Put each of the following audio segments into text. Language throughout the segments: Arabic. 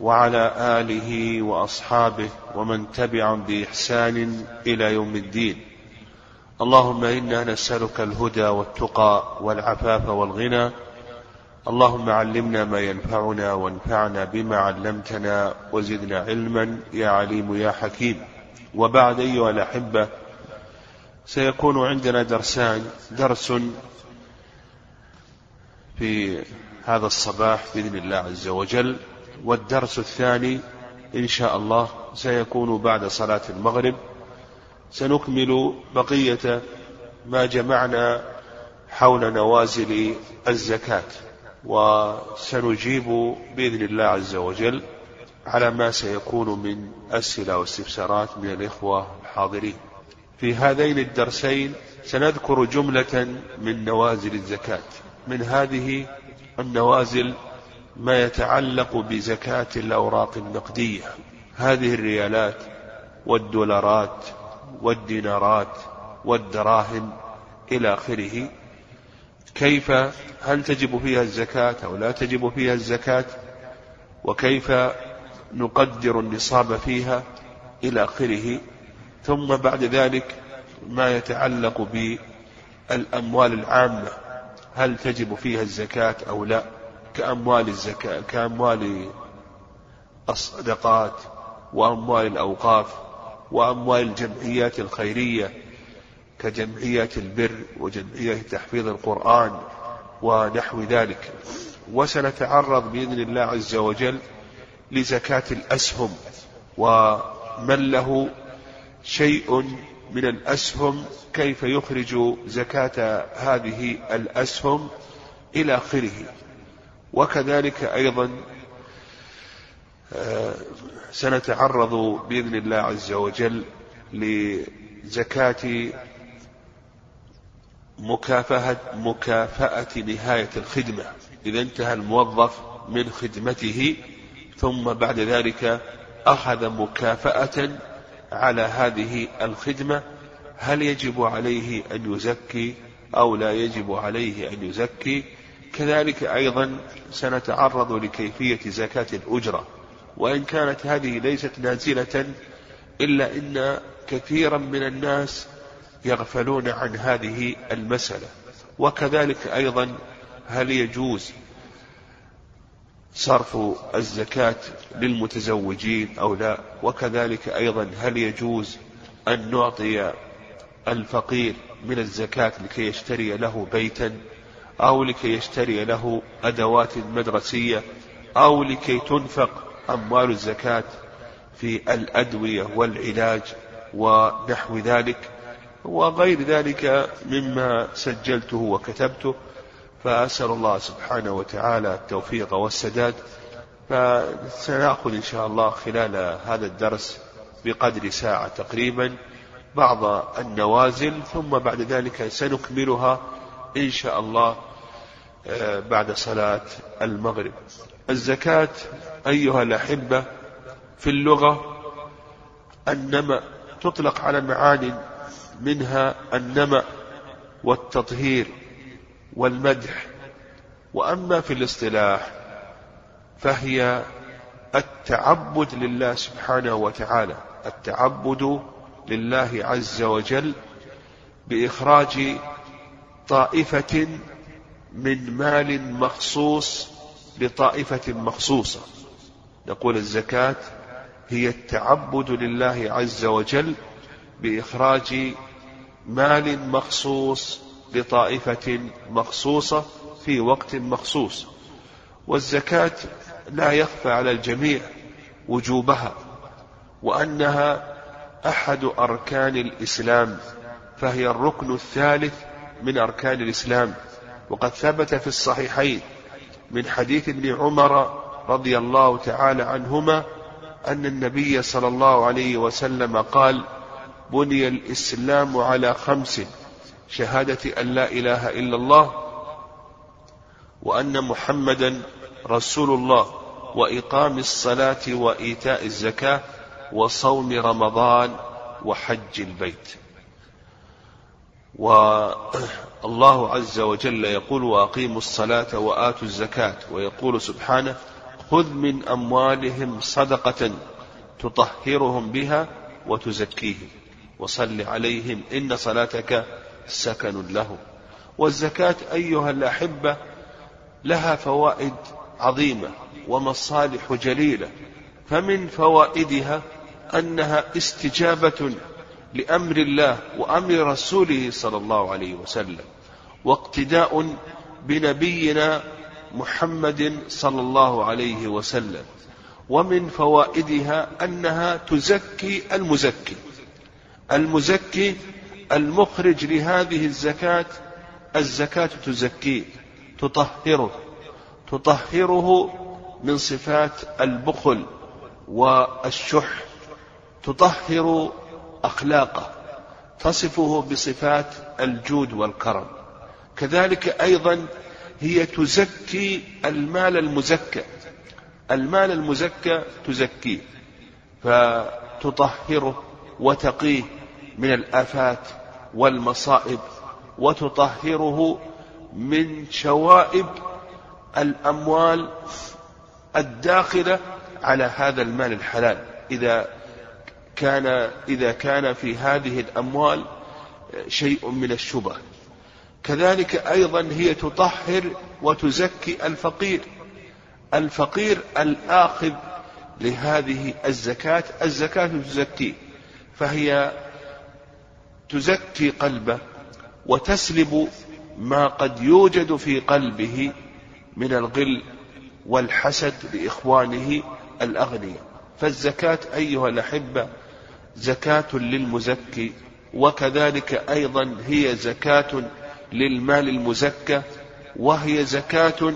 وعلى آله وأصحابه ومن تبعهم بإحسان إلى يوم الدين. اللهم إنا نسألك الهدى والتقى والعفاف والغنى. اللهم علمنا ما ينفعنا وانفعنا بما علمتنا وزدنا علما. يا عليم يا حكيم. وبعد أيها الأحبة سيكون عندنا درسان درس في هذا الصباح بإذن الله عز وجل. والدرس الثاني إن شاء الله سيكون بعد صلاة المغرب. سنكمل بقية ما جمعنا حول نوازل الزكاة وسنجيب بإذن الله عز وجل على ما سيكون من أسئلة واستفسارات من الإخوة الحاضرين. في هذين الدرسين سنذكر جملة من نوازل الزكاة من هذه النوازل ما يتعلق بزكاة الأوراق النقدية. هذه الريالات والدولارات والدينارات والدراهم إلى آخره. كيف هل تجب فيها الزكاة أو لا تجب فيها الزكاة؟ وكيف نقدر النصاب فيها إلى آخره؟ ثم بعد ذلك ما يتعلق بالأموال العامة. هل تجب فيها الزكاة أو لا؟ كأموال الزكاة كأموال الصدقات وأموال الأوقاف وأموال الجمعيات الخيرية كجمعيات البر وجمعية تحفيظ القرآن ونحو ذلك. وسنتعرض بإذن الله عز وجل لزكاة الأسهم. ومن له شيء من الأسهم كيف يخرج زكاة هذه الأسهم إلى آخره؟ وكذلك أيضا آه، سنتعرض بإذن الله عز وجل لزكاة مكافأة مكافأة نهاية الخدمة. إذا انتهى الموظف من خدمته ثم بعد ذلك أخذ مكافأة على هذه الخدمة. هل يجب عليه أن يزكي أو لا يجب عليه أن يزكي؟ كذلك أيضا سنتعرض لكيفية زكاة الأجرة وإن كانت هذه ليست نازلة إلا إن كثيرا من الناس يغفلون عن هذه المسألة. وكذلك أيضا هل يجوز صرف الزكاة للمتزوجين أو لا؟ وكذلك أيضا هل يجوز أن نعطي الفقير من الزكاة لكي يشتري له بيتا؟ أو لكي يشتري له أدوات مدرسية أو لكي تنفق أموال الزكاة في الأدوية والعلاج ونحو ذلك وغير ذلك مما سجلته وكتبته. فأسأل الله سبحانه وتعالى التوفيق والسداد. فسنأخذ إن شاء الله خلال هذا الدرس بقدر ساعة تقريبا بعض النوازل ثم بعد ذلك سنكملها إن شاء الله آه، بعد صلاة المغرب. الزكاة أيها الأحبة في اللغة النمأ تطلق على معان منها النمأ والتطهير والمدح. وأما في الاصطلاح فهي التعبد لله سبحانه وتعالى التعبد لله عز وجل بإخراج طائفة من مال مخصوص لطائفة مخصوصة. نقول الزكاة هي التعبد لله عز وجل بإخراج مال مخصوص لطائفة مخصوصة في وقت مخصوص. والزكاة لا يخفى على الجميع وجوبها وأنها أحد أركان الإسلام فهي الركن الثالث من أركان الإسلام وقد ثبت في الصحيحين من حديث ابن عمر رضي الله تعالى عنهما أن النبي صلى الله عليه وسلم قال بني الإسلام على خمس شهادة أن لا إله إلا الله وأن محمدا رسول الله وإقام الصلاة وإيتاء الزكاة وصوم رمضان وحج البيت. والله عز وجل يقول وأقيموا الصلاة وآتوا الزكاة ويقول سبحانه خذ من أموالهم صدقة تطهرهم بها وتزكيهم وصل عليهم إن صلاتك سكن لهم والزكاة أيها الأحبة لها فوائد عظيمة ومصالح جليلة فمن فوائدها أنها استجابة لأمر الله وأمر رسوله صلى الله عليه وسلم واقتداء بنبينا محمد صلى الله عليه وسلم ومن فوائدها أنها تزكي المزكي المزكي المخرج لهذه الزكاة الزكاة تزكيه تطهره تطهره من صفات البخل والشح تطهر أخلاقه تصفه بصفات الجود والكرم. كذلك أيضا هي تزكي المال المزكى. المال المزكى تزكيه فتطهره وتقيه من الآفات والمصائب وتطهره من شوائب الأموال الداخلة على هذا المال الحلال. إذا كان إذا كان في هذه الأموال شيء من الشبه. كذلك أيضا هي تطهر وتزكي الفقير. الفقير الآخذ لهذه الزكاة الزكاة تزكيه فهي تزكي قلبه وتسلب ما قد يوجد في قلبه من الغل والحسد لإخوانه الأغنياء. فالزكاة أيها الأحبة زكاة للمزكي وكذلك أيضا هي زكاة للمال المزكى وهي زكاة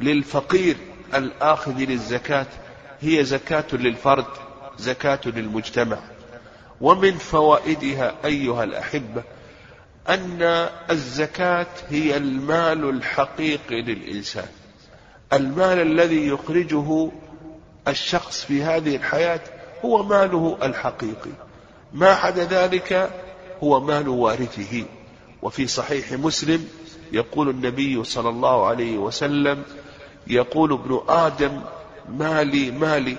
للفقير الآخذ للزكاة هي زكاة للفرد زكاة للمجتمع. ومن فوائدها أيها الأحبة أن الزكاة هي المال الحقيقي للإنسان. المال الذي يخرجه الشخص في هذه الحياة هو ماله الحقيقي. ما عدا ذلك هو مال وارثه وفي صحيح مسلم يقول النبي صلى الله عليه وسلم يقول ابن آدم مالي مالي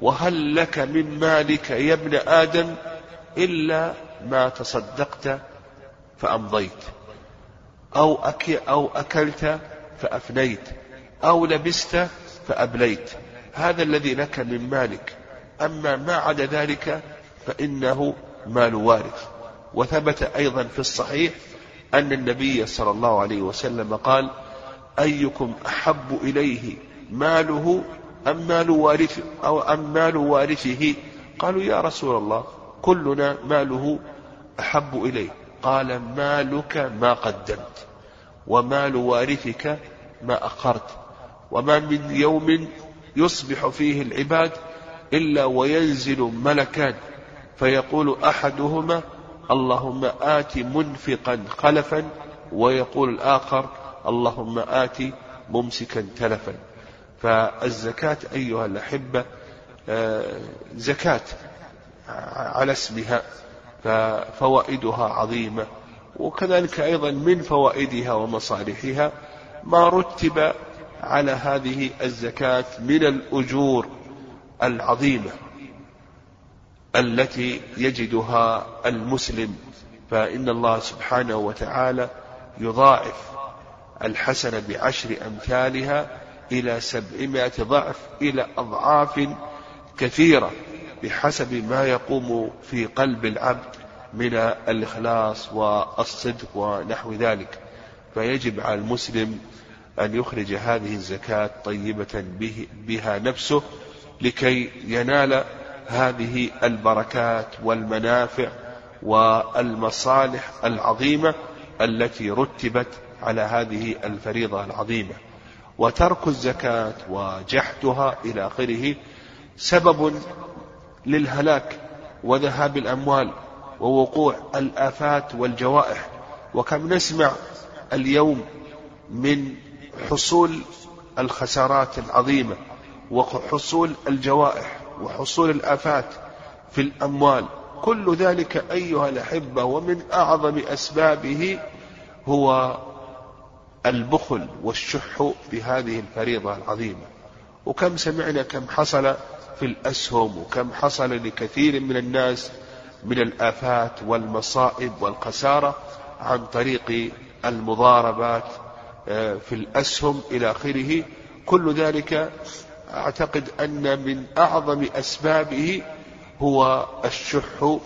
وهل لك من مالك يا ابن آدم إلا ما تصدقت فأمضيت؟ أو, أكي أو أكلت فأفنيت؟ أو لبست فأبليت؟ هذا الذي لك من مالك. أما ما عدا ذلك فإنه مال وارث. وثبت أيضا في الصحيح أن النبي صلى الله عليه وسلم قال أيكم أحب إليه ماله أم مال وارثه أو أم مال وارثه؟ قالوا يا رسول الله كلنا ماله أحب إليه. قال مالك ما قدمت ومال وارثك ما أخرت وما من يوم يصبح فيه العباد إلا وينزل ملكان. فيقول أحدهما اللهم آت منفقا خلفا ويقول الآخر اللهم آت ممسكا تلفا. فالزكاة أيها الأحبة آه، زكاة على اسمها ففوائدها عظيمة. وكذلك أيضا من فوائدها ومصالحها ما رتب على هذه الزكاة من الأجور. العظيمة التي يجدها المسلم فإن الله سبحانه وتعالى يضاعف الحسنة بعشر أمثالها إلى سبعمائة ضعف إلى أضعاف كثيرة بحسب ما يقوم في قلب العبد من الإخلاص والصدق ونحو ذلك. فيجب على المسلم أن يخرج هذه الزكاة طيبة به بها نفسه لكي ينال هذه البركات والمنافع والمصالح العظيمة التي رتبت على هذه الفريضة العظيمة. وترك الزكاة وجحدها إلى آخره سبب للهلاك وذهاب الأموال ووقوع الآفات والجوائح. وكم نسمع اليوم من حصول الخسارات العظيمة وحصول الجوائح وحصول الآفات في الأموال. كل ذلك أيها الأحبة ومن أعظم أسبابه هو البخل والشح بهذه الفريضة العظيمة. وكم سمعنا كم حصل في الأسهم وكم حصل لكثير من الناس من الآفات والمصائب والخسارة عن طريق المضاربات آه، في الأسهم إلى آخره. كل ذلك أعتقد أن من أعظم أسبابه هو الشح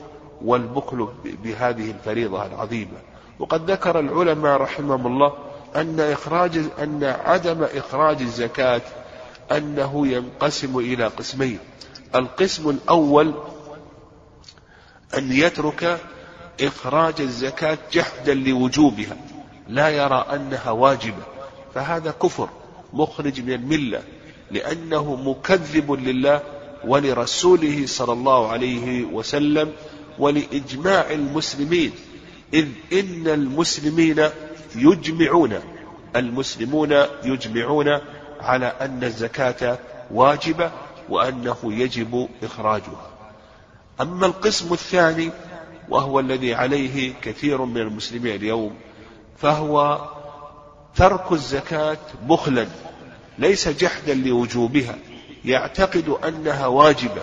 والبخل بهذه الفريضة العظيمة. وقد ذكر العلماء رحمهم الله أن إخراج أن عدم إخراج الزكاة أنه ينقسم إلى قسمين. القسم الأول أن يترك إخراج الزكاة جحدا لوجوبها لا يرى أنها واجبة فهذا كفر مخرج من الملة. لأنه مكذب لله ولرسوله صلى الله عليه وسلم ولإجماع المسلمين إذ إن المسلمين يجمعون المسلمون يجمعون على أن الزكاة واجبة وأنه يجب إخراجها. أما القسم الثاني وهو الذي عليه كثير من المسلمين اليوم فهو ترك الزكاة بخلا. ليس جحدا لوجوبها يعتقد أنها واجبة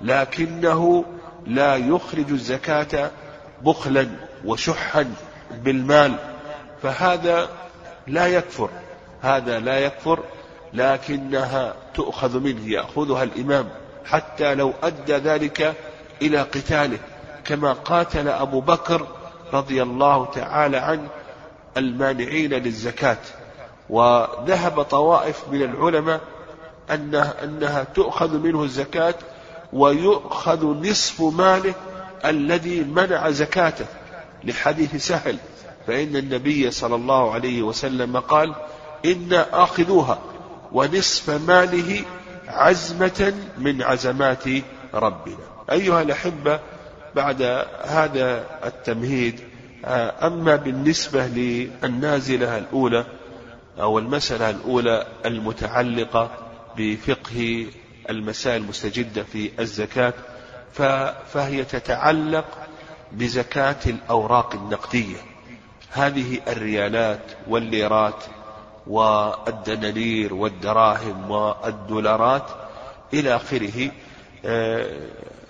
لكنه لا يخرج الزكاة بخلا وشحا بالمال. فهذا لا يكفر هذا لا يكفر لكنها تؤخذ منه يأخذها الإمام حتى لو أدى ذلك إلى قتاله. كما قاتل أبو بكر رضي الله تعالى عنه المانعين للزكاة. وذهب طوائف من العلماء أنها, أنها تؤخذ منه الزكاة ويؤخذ نصف ماله الذي منع زكاته. لحديث سهل فإن النبي صلى الله عليه وسلم قال إنا آخذوها ونصف ماله عزمة من عزمات ربنا. أيها الأحبة بعد هذا التمهيد أما بالنسبة للنازلة الأولى أو المسألة الأولى المتعلقة بفقه المسائل المستجدة في الزكاة فهي تتعلق بزكاة الأوراق النقدية. هذه الريالات والليرات والدنانير والدراهم والدولارات إلى آخره آه،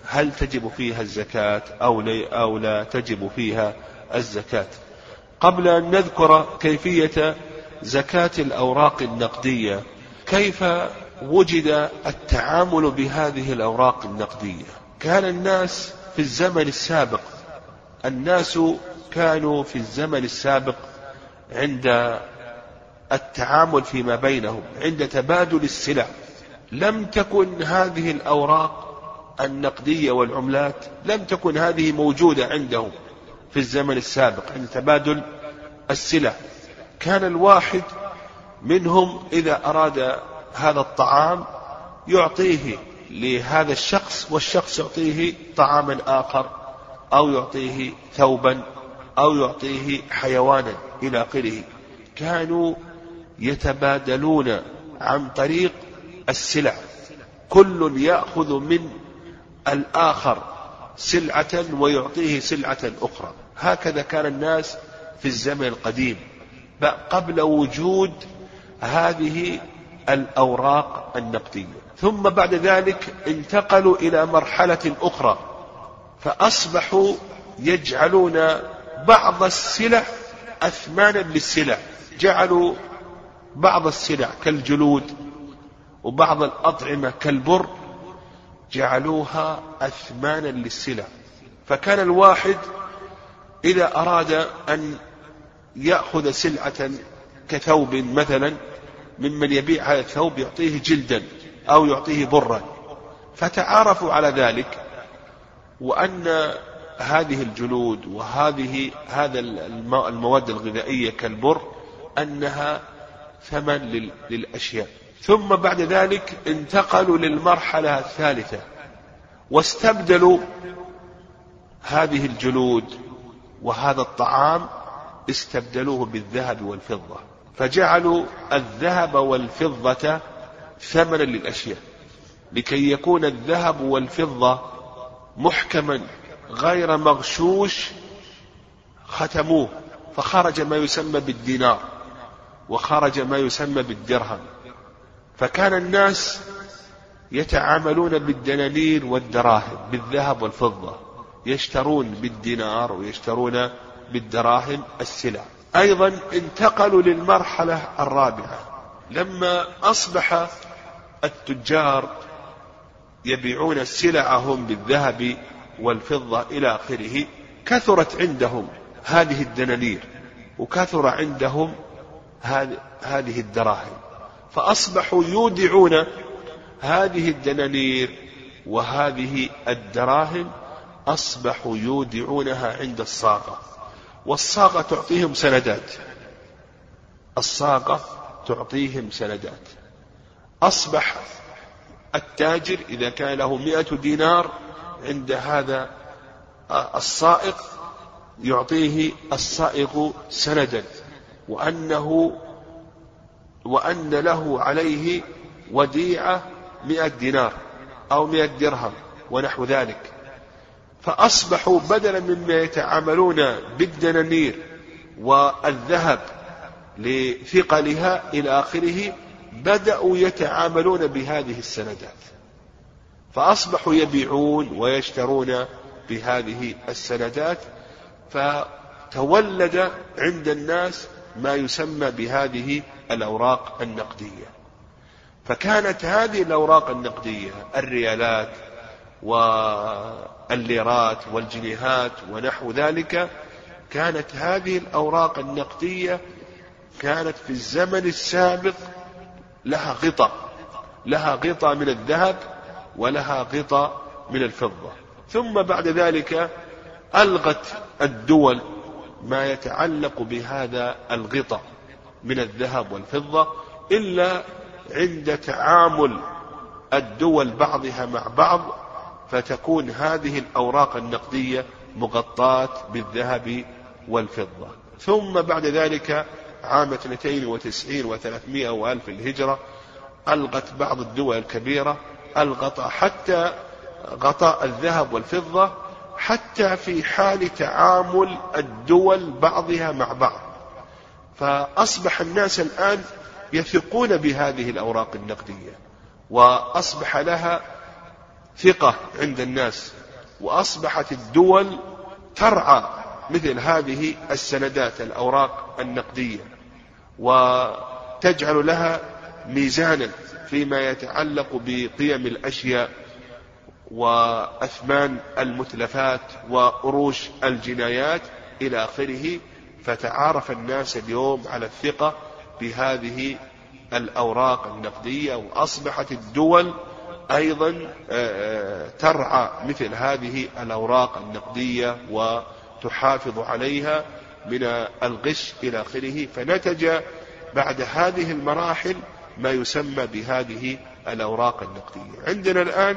هل تجب فيها الزكاة أو أو لا تجب فيها الزكاة؟ قبل أن نذكر كيفية زكاة الأوراق النقدية. كيف وجد التعامل بهذه الأوراق النقدية؟ كان الناس في الزمن السابق الناس كانوا في الزمن السابق عند التعامل فيما بينهم عند تبادل السلع. لم تكن هذه الأوراق النقدية والعملات لم تكن هذه موجودة عندهم في الزمن السابق عند تبادل السلع. كان الواحد منهم إذا أراد هذا الطعام يعطيه لهذا الشخص والشخص يعطيه طعاما آخر أو يعطيه ثوبا أو يعطيه حيوانا إلى آخره. كانوا يتبادلون عن طريق السلع. كل يأخذ من الآخر سلعة ويعطيه سلعة أخرى. هكذا كان الناس في الزمن القديم. قبل وجود هذه الأوراق النقدية. ثم بعد ذلك انتقلوا إلى مرحلة أخرى فأصبحوا يجعلون بعض السلع أثمانا للسلع. جعلوا بعض السلع كالجلود وبعض الأطعمة كالبر جعلوها أثمانا للسلع. فكان الواحد إذا أراد أن يأخذ سلعة كثوب مثلا ممن يبيع هذا الثوب يعطيه جلدا أو يعطيه برا فتعارفوا على ذلك وأن هذه الجلود وهذه هذا المواد الغذائية كالبر أنها ثمن للأشياء. ثم بعد ذلك انتقلوا للمرحلة الثالثة واستبدلوا هذه الجلود وهذا الطعام استبدلوه بالذهب والفضة فجعلوا الذهب والفضة ثمنا للأشياء لكي يكون الذهب والفضة محكما غير مغشوش ختموه فخرج ما يسمى بالدينار وخرج ما يسمى بالدرهم. فكان الناس يتعاملون بالدنانير والدراهم بالذهب والفضة يشترون بالدينار ويشترون بالدراهم السلع. أيضا انتقلوا للمرحلة الرابعة. لما أصبح التجار يبيعون سلعهم بالذهب والفضة إلى آخره كثرت عندهم هذه الدنانير وكثر عندهم هذه الدراهم. فأصبحوا يودعون هذه الدنانير وهذه الدراهم أصبحوا يودعونها عند الصاغة والصاغة تعطيهم سندات. الصاغة تعطيهم سندات. أصبح التاجر إذا كان له مئة دينار عند هذا الصائغ يعطيه الصائغ سندا. وأنه وأن له عليه وديعة مئة دينار أو مئة درهم ونحو ذلك. فأصبحوا بدلا مما يتعاملون بالدنانير والذهب لثقلها إلى آخره بدأوا يتعاملون بهذه السندات. فأصبحوا يبيعون ويشترون بهذه السندات فتولد عند الناس ما يسمى بهذه الأوراق النقدية. فكانت هذه الأوراق النقدية الريالات والليرات والجنيهات ونحو ذلك كانت هذه الأوراق النقدية كانت في الزمن السابق لها غطاء لها غطاء من الذهب ولها غطاء من الفضة. ثم بعد ذلك ألغت الدول ما يتعلق بهذا الغطاء من الذهب والفضة إلا عند تعامل الدول بعضها مع بعض فتكون هذه الأوراق النقدية مغطاة بالذهب والفضة. ثم بعد ذلك عام 92 و300 وألف الهجرة ألغت بعض الدول الكبيرة الغطاء حتى غطاء الذهب والفضة حتى في حال تعامل الدول بعضها مع بعض. فأصبح الناس الآن يثقون بهذه الأوراق النقدية وأصبح لها ثقة عند الناس وأصبحت الدول ترعى مثل هذه السندات الأوراق النقدية وتجعل لها ميزانا فيما يتعلق بقيم الأشياء وأثمان المتلفات وأروش الجنايات إلى آخره. فتعارف الناس اليوم على الثقة بهذه الأوراق النقدية وأصبحت الدول أيضا آه، آه، ترعى مثل هذه الأوراق النقدية وتحافظ عليها من الغش إلى آخره. فنتج بعد هذه المراحل ما يسمى بهذه الأوراق النقدية. عندنا الآن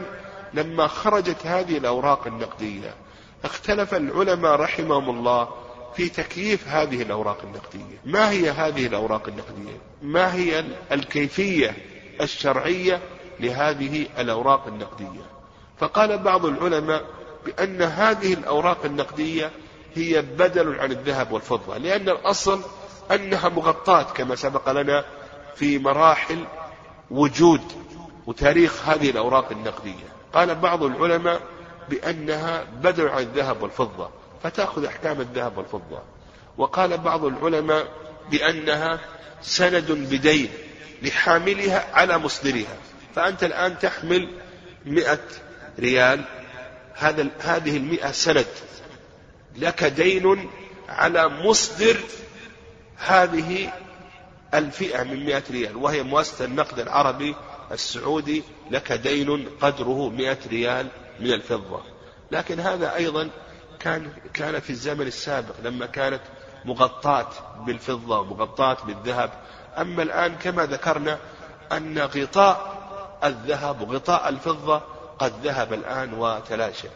لما خرجت هذه الأوراق النقدية اختلف العلماء رحمهم الله في تكييف هذه الأوراق النقدية. ما هي هذه الأوراق النقدية؟ ما هي الكيفية الشرعية لهذه الأوراق النقدية. فقال بعض العلماء بأن هذه الأوراق النقدية هي بدل عن الذهب والفضة لأن الأصل أنها مغطاة كما سبق لنا في مراحل وجود وتاريخ هذه الأوراق النقدية. قال بعض العلماء بأنها بدل عن الذهب والفضة فتأخذ أحكام الذهب والفضة. وقال بعض العلماء بأنها سند بدين لحاملها على مصدرها. فأنت الآن تحمل مئة ريال. هذا هذه المئة سند لك دين على مصدر هذه الفئة من مئة ريال وهي مؤسسة النقد العربي السعودي. لك دين قدره مئة ريال من الفضة. لكن هذا أيضا كان كان في الزمن السابق لما كانت مغطاة بالفضة ومغطاة بالذهب. أما الآن كما ذكرنا أن غطاء الذهب وغطاء الفضة قد ذهب الآن وتلاشى.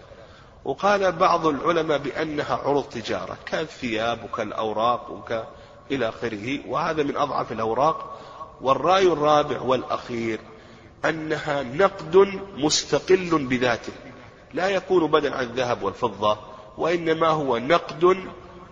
وقال بعض العلماء بأنها عروض تجارة كالثياب وكالأوراق وك إلى آخره. وهذا من أضعف الأوراق. والرأي الرابع والأخير أنها نقد مستقل بذاته. لا يكون بدل عن الذهب والفضة وإنما هو نقد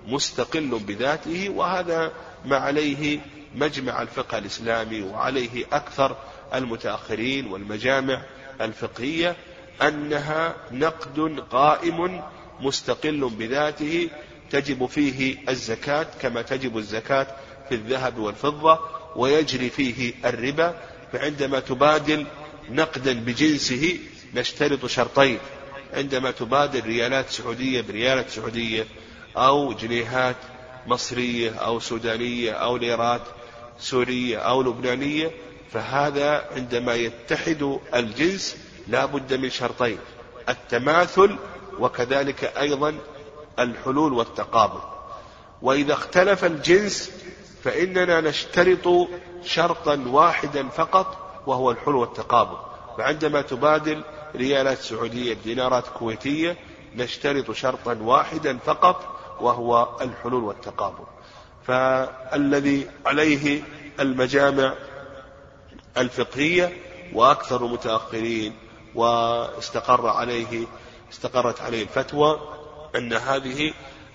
مستقل بذاته. وهذا ما عليه مجمع الفقه الإسلامي وعليه أكثر المتأخرين والمجامع الفقهية أنها نقد قائم مستقل بذاته تجب فيه الزكاة كما تجب الزكاة في الذهب والفضة ويجري فيه الربا فعندما تبادل نقدا بجنسه نشترط شرطين. عندما تبادل ريالات سعودية بريالات سعودية أو جنيهات مصرية أو سودانية أو ليرات سورية أو لبنانية فهذا عندما يتحد الجنس لا بد من شرطين التماثل وكذلك أيضا الحلول والتقابل وإذا اختلف الجنس فإننا نشترط شرطا واحدا فقط وهو الحلول والتقابل فعندما تبادل ريالات سعودية بدينارات كويتية نشترط شرطا واحدا فقط وهو الحلول والتقابل فالذي عليه المجامع الفقهية وأكثر المتأخرين واستقر عليه استقرت عليه الفتوى أن هذه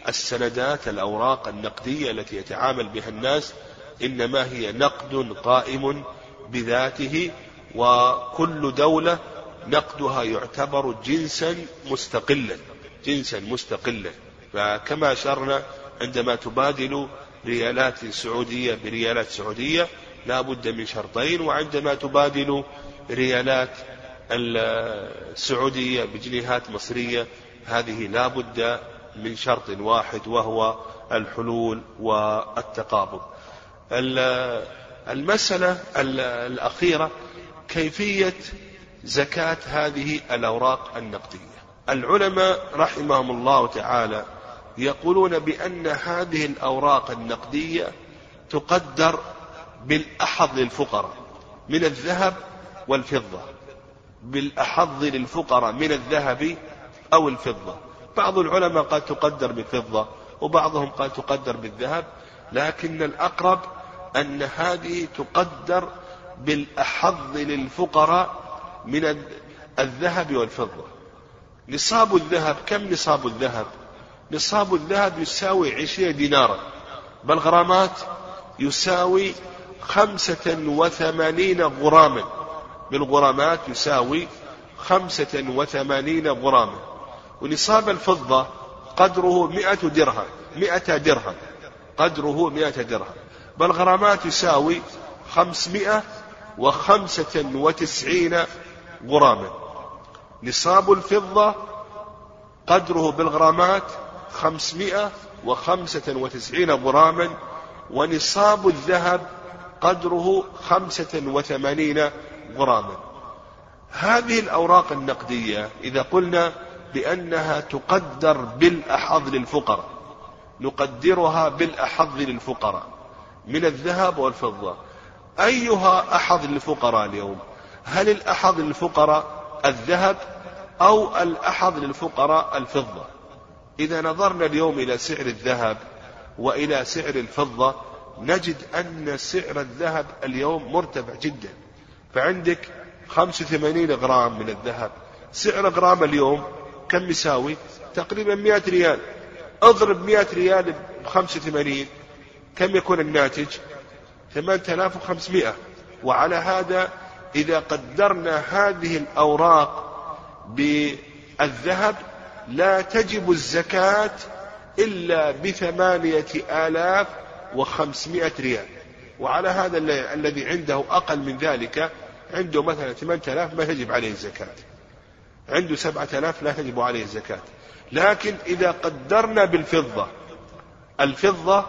السندات الأوراق النقدية التي يتعامل بها الناس إنما هي نقد قائم بذاته وكل دولة نقدها يعتبر جنسا مستقلا جنسا مستقلا. فكما أشرنا عندما تبادل ريالات سعودية بريالات سعودية لا بد من شرطين وعندما تبادل ريالات السعودية بجنيهات مصرية هذه لا بد من شرط واحد وهو الحلول والتقابض. المسألة الأخيرة كيفية زكاة هذه الأوراق النقدية؟ العلماء رحمهم الله تعالى يقولون بأن هذه الأوراق النقدية تقدر بالأحظ للفقراء من الذهب والفضة. بالأحظ للفقراء من الذهب أو الفضة. بعض العلماء قال تقدر بالفضة وبعضهم قال تقدر بالذهب لكن الأقرب أن هذه تقدر بالأحظ للفقراء من الذهب والفضة. نصاب الذهب كم نصاب الذهب؟ نصاب الذهب يساوي عشرين دينارا. بل غرامات يساوي خمسة وثمانين غراما. بالغرامات يساوي خمسة وثمانين غراما. ونصاب الفضة قدره مئة درهم مئة درهم قدره مئة درهم. بالغرامات يساوي خمسمائة وخمسة وتسعين غراما. نصاب الفضة قدره بالغرامات خمسمائة وخمسة وتسعين غراما. ونصاب الذهب قدره خمسة وثمانين غراما. هذه الأوراق النقدية إذا قلنا بأنها تقدر بالأحظ للفقراء نقدرها بالأحظ للفقراء من الذهب والفضة. أيها أحظ للفقراء اليوم؟ هل الأحظ للفقراء الذهب أو الأحظ للفقراء الفضة؟ إذا نظرنا اليوم إلى سعر الذهب وإلى سعر الفضة نجد أن سعر الذهب اليوم مرتفع جدا. فعندك 85 غرام من الذهب. سعر غرام اليوم كم يساوي؟ تقريبا 100 ريال. اضرب 100 ريال ب 85 كم يكون الناتج؟ 8500 وعلى هذا إذا قدرنا هذه الأوراق بالذهب لا تجب الزكاة إلا بثمانية آلاف وخمسمائة ريال. وعلى هذا الذي عنده أقل من ذلك عنده مثلا ثمانية آلاف ما تجب عليه الزكاة. عنده سبعة آلاف لا تجب عليه الزكاة. لكن إذا قدرنا بالفضة الفضة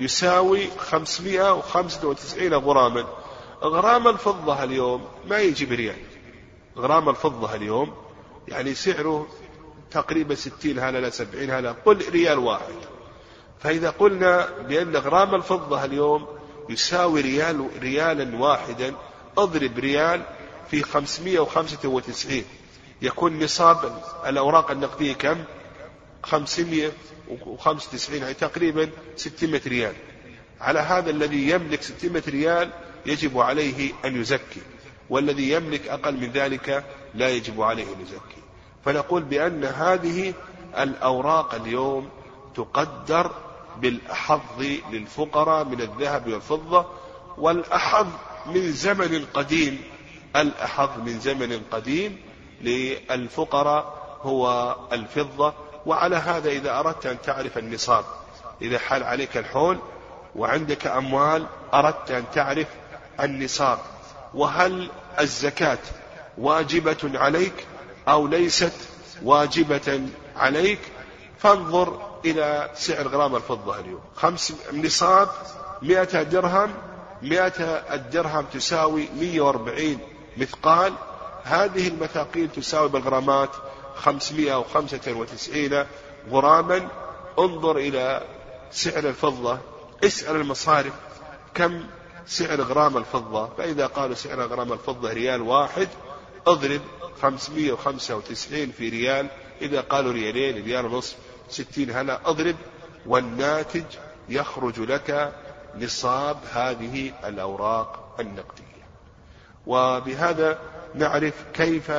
يساوي خمسمائة وخمسة وتسعين غراما. غرام الفضة اليوم ما يجي بريال غرام الفضة اليوم يعني سعره تقريبا ستين هللة سبعين هللة قل ريال واحد. فإذا قلنا بأن غرام الفضة اليوم يساوي ريال ريالا واحدا اضرب ريال في 595 يكون نصاب الأوراق النقدية كم؟ 595 يعني تقريبا 600 ريال. على هذا الذي يملك 600 ريال يجب عليه أن يزكي والذي يملك أقل من ذلك لا يجب عليه أن يزكي. فنقول بأن هذه الأوراق اليوم تقدر بالأحظ للفقراء من الذهب والفضة والأحظ من زمن قديم. الأحظ من زمن قديم للفقراء هو الفضة. وعلى هذا إذا أردت أن تعرف النصاب إذا حال عليك الحول وعندك أموال أردت أن تعرف النصاب. وهل الزكاة واجبة عليك أو ليست واجبة عليك؟ فانظر إلى سعر غرام الفضة اليوم. خمس نصاب مئة درهم مئة الدرهم تساوي مية وأربعين مثقال. هذه المثاقيل تساوي بالغرامات خمسمائة وخمسة وتسعين غراما. انظر إلى سعر الفضة. اسأل المصارف كم سعر غرام الفضة. فإذا قالوا سعر غرام الفضة ريال واحد اضرب 595 في ريال. إذا قالوا ريالين ريال ونصف ستين هلا اضرب والناتج يخرج لك نصاب هذه الأوراق النقدية. وبهذا نعرف كيف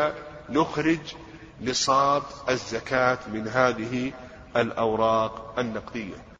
نخرج نصاب الزكاة من هذه الأوراق النقدية.